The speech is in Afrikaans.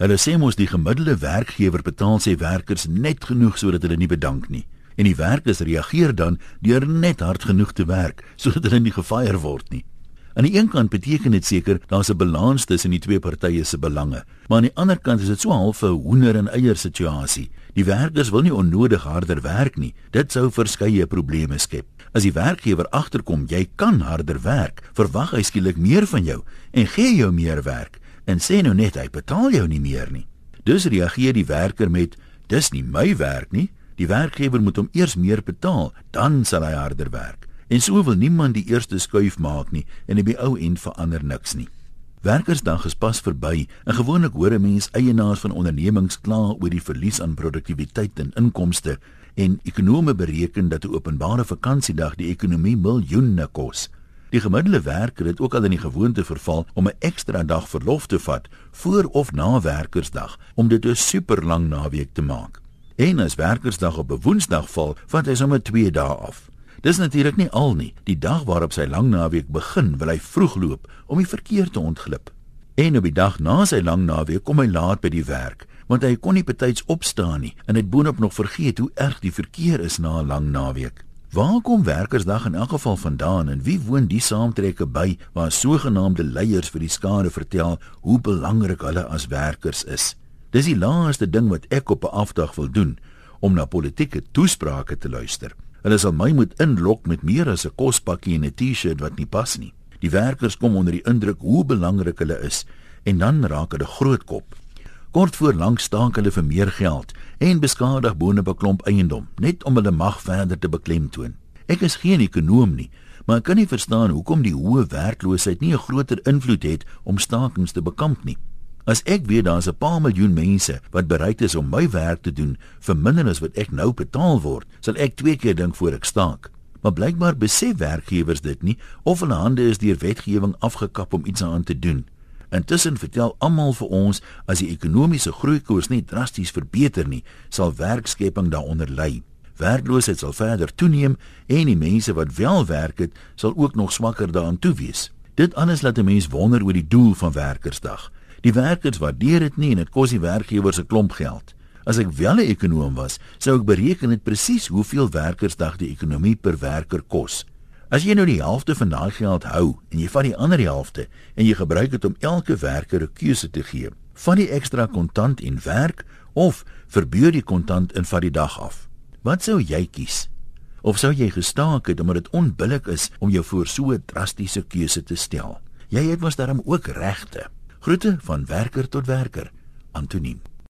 Hulle sê mos die gemiddelde werkgewer betaal sy werkers net genoeg sodat hulle nie bedank nie. En die werkers reageer dan deur net hard genoeg te werk sodat hulle nie gefire word nie. Aan die een kant beteken dit seker daar's 'n balans tussen die twee partye se belange, maar aan die ander kant is dit so half 'n hoender en eier situasie. Die werkers wil nie onnodig harder werk nie. Dit sou verskeie probleme skep. As die werkgewer agterkom jy kan harder werk, verwag hy skielik meer van jou en gee jou meer werk en sê nou net hy betaal jou nie meer nie. Dus reageer die werker met dis nie my werk nie. Die werkgewer moet hom eers meer betaal, dan sal hy harder werk. En so wil niemand die eerste skuif maak nie en op die ou end verander niks nie. Werkersdag is pas verby en gewoonlik hoor 'n mens eienaars van ondernemings kla oor die verlies aan produktiwiteit en inkomste en ekonome bereken dat 'n openbare vakansiedag die ekonomie miljoene kos. Die gemiddelde werker het ook al in die gewoonte verval om 'n ekstra dag verlof te vat voor of na werkersdag om dit 'n superlang naweek te maak. En as werkersdag op 'n woensdag val, vat hy sommer 2 dae af. Dis natuurlik nie al nie. Die dag waarop sy lang naweek begin, wil hy vroeg loop om die verkeer te ontglip. En op die dag na sy lang naweek kom hy laat by die werk, want hy kon nie betyds opstaan nie en het boonop nog vergeet hoe erg die verkeer is na 'n lang naweek. Waar kom werkersdag in elk geval vandaan en wie woon die saamtrekke by waar sogenaamde leiers vir die skare vertel hoe belangrik hulle as werkers is? Dis die laaste ding wat ek op 'n afdag wil doen om na politieke toesprake te luister. Hulle sal my moet inlok met meer as 'n kospakkie en 'n T-shirt wat nie pas nie. Die werkers kom onder die indruk hoe belangrik hulle is en dan raak hulle groot kop. Kort voor lank staak hulle vir meer geld en beskadig boonop 'n klomp eiendom net om hulle mag verder te beklemtoon. Ek is geen ekonom nie, maar ek kan nie verstaan hoekom die hoë werkloosheid nie 'n groter invloed het om stakings te bekamp nie. As ek weet daar's 'n paar miljoen mense wat bereid is om my werk te doen vir minder as wat ek nou betaal word, sal ek twee keer dink voor ek staak. Maar blykbaar besef werkgewers dit nie of hulle hande is deur wetgewing afgekap om iets aan te doen. Intussen vertel almal vir ons as die ekonomiese groeikoers nie drasties verbeter nie, sal werkskepping daaronder ly. Werkloosheid sal verder toeneem en die mense wat wel werk het, sal ook nog swakker daaraan toe wees. Dit alles laat 'n mens wonder oor die doel van werkersdag. Die werkers waardeer dit nie en dit kos die werkgewers 'n klomp geld. As ek wel 'n ekonom was, sou ek bereken het presies hoeveel werkersdag die ekonomie per werker kos. As jy nou die helfte van daai geld hou en jy vat die ander helfte en jy gebruik dit om elke werker 'n keuse te gee, van die ekstra kontant en werk of verbeur die kontant en vat die dag af. Wat sou jy kies? Of sou jy gestaak het omdat dit onbillik is om jou voor so 'n drastiese keuse te stel? Jy het mos daarom ook regte. Groete van werker tot werker. Antoniem